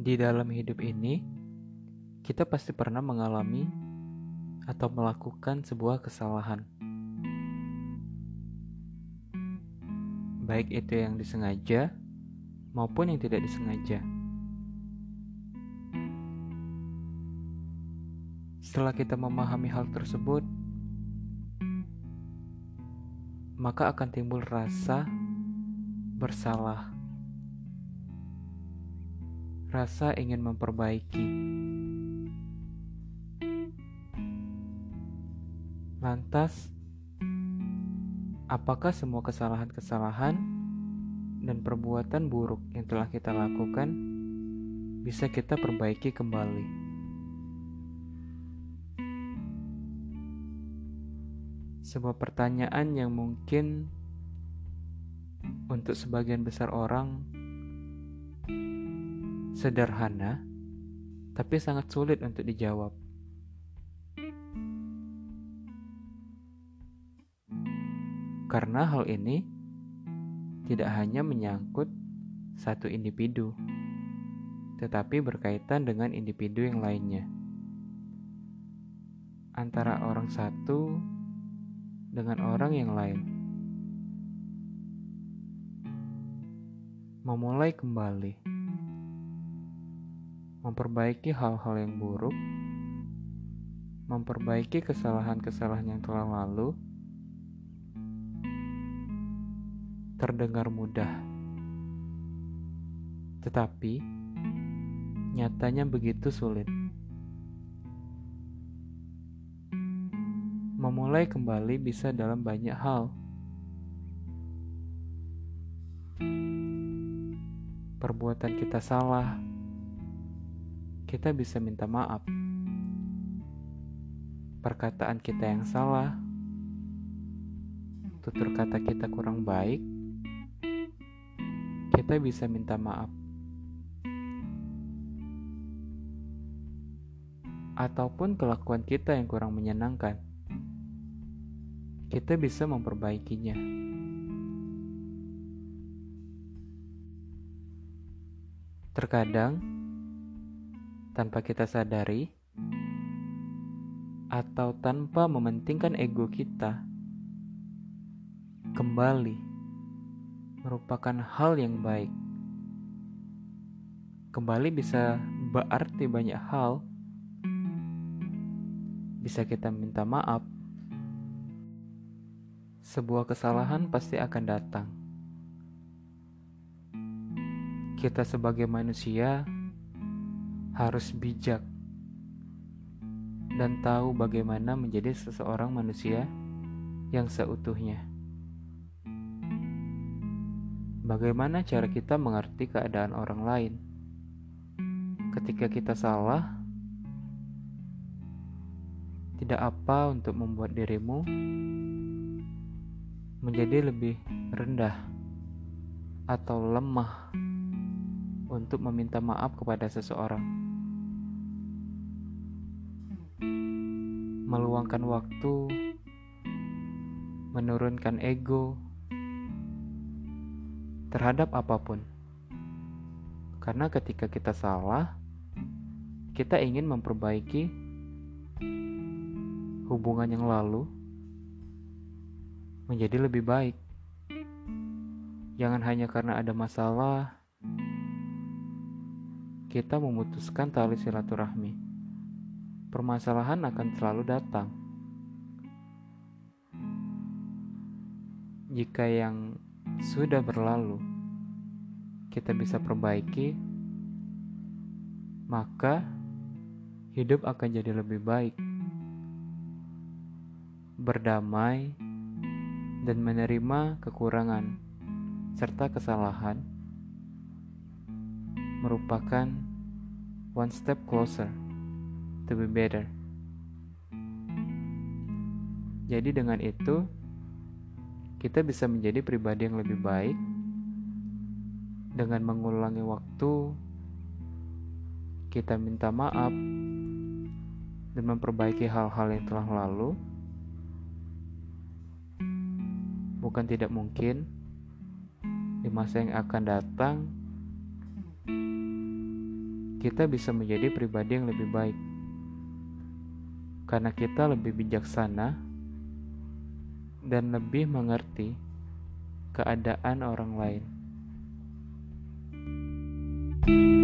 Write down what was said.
Di dalam hidup ini, kita pasti pernah mengalami atau melakukan sebuah kesalahan. Baik itu yang disengaja maupun yang tidak disengaja. Setelah kita memahami hal tersebut, maka akan timbul rasa bersalah rasa ingin memperbaiki. Lantas, apakah semua kesalahan-kesalahan dan perbuatan buruk yang telah kita lakukan bisa kita perbaiki kembali? Sebuah pertanyaan yang mungkin untuk sebagian besar orang sederhana, tapi sangat sulit untuk dijawab. Karena hal ini tidak hanya menyangkut satu individu, tetapi berkaitan dengan individu yang lainnya. Antara orang satu dengan orang yang lain. Memulai kembali memperbaiki hal-hal yang buruk, memperbaiki kesalahan-kesalahan yang telah lalu, terdengar mudah, tetapi nyatanya begitu sulit. Memulai kembali bisa dalam banyak hal. Perbuatan kita salah, kita bisa minta maaf. Perkataan kita yang salah, tutur kata kita kurang baik, kita bisa minta maaf. Ataupun kelakuan kita yang kurang menyenangkan, kita bisa memperbaikinya. Terkadang, tanpa kita sadari atau tanpa mementingkan ego kita, kembali merupakan hal yang baik. Kembali bisa berarti banyak hal, bisa kita minta maaf. Sebuah kesalahan pasti akan datang. Kita sebagai manusia harus bijak dan tahu bagaimana menjadi seseorang manusia yang seutuhnya. Bagaimana cara kita mengerti keadaan orang lain ketika kita salah? Tidak apa untuk membuat dirimu menjadi lebih rendah atau lemah untuk meminta maaf kepada seseorang. Meluangkan waktu, menurunkan ego terhadap apa pun. Karena ketika kita salah, kita ingin memperbaiki hubungan yang lalu menjadi lebih baik. Jangan hanya karena ada masalah, kita memutuskan tali silaturahmi permasalahan akan selalu datang. Jika yang sudah berlalu kita bisa perbaiki, maka hidup akan jadi lebih baik, berdamai, dan menerima kekurangan serta kesalahan merupakan one step closer to be better. Jadi dengan itu kita bisa menjadi pribadi yang lebih baik dengan mengulangi waktu kita minta maaf dan memperbaiki hal-hal yang telah lalu bukan tidak mungkin di masa yang akan datang kita bisa menjadi pribadi yang lebih baik. Karena kita lebih bijaksana dan lebih mengerti keadaan orang lain. thank you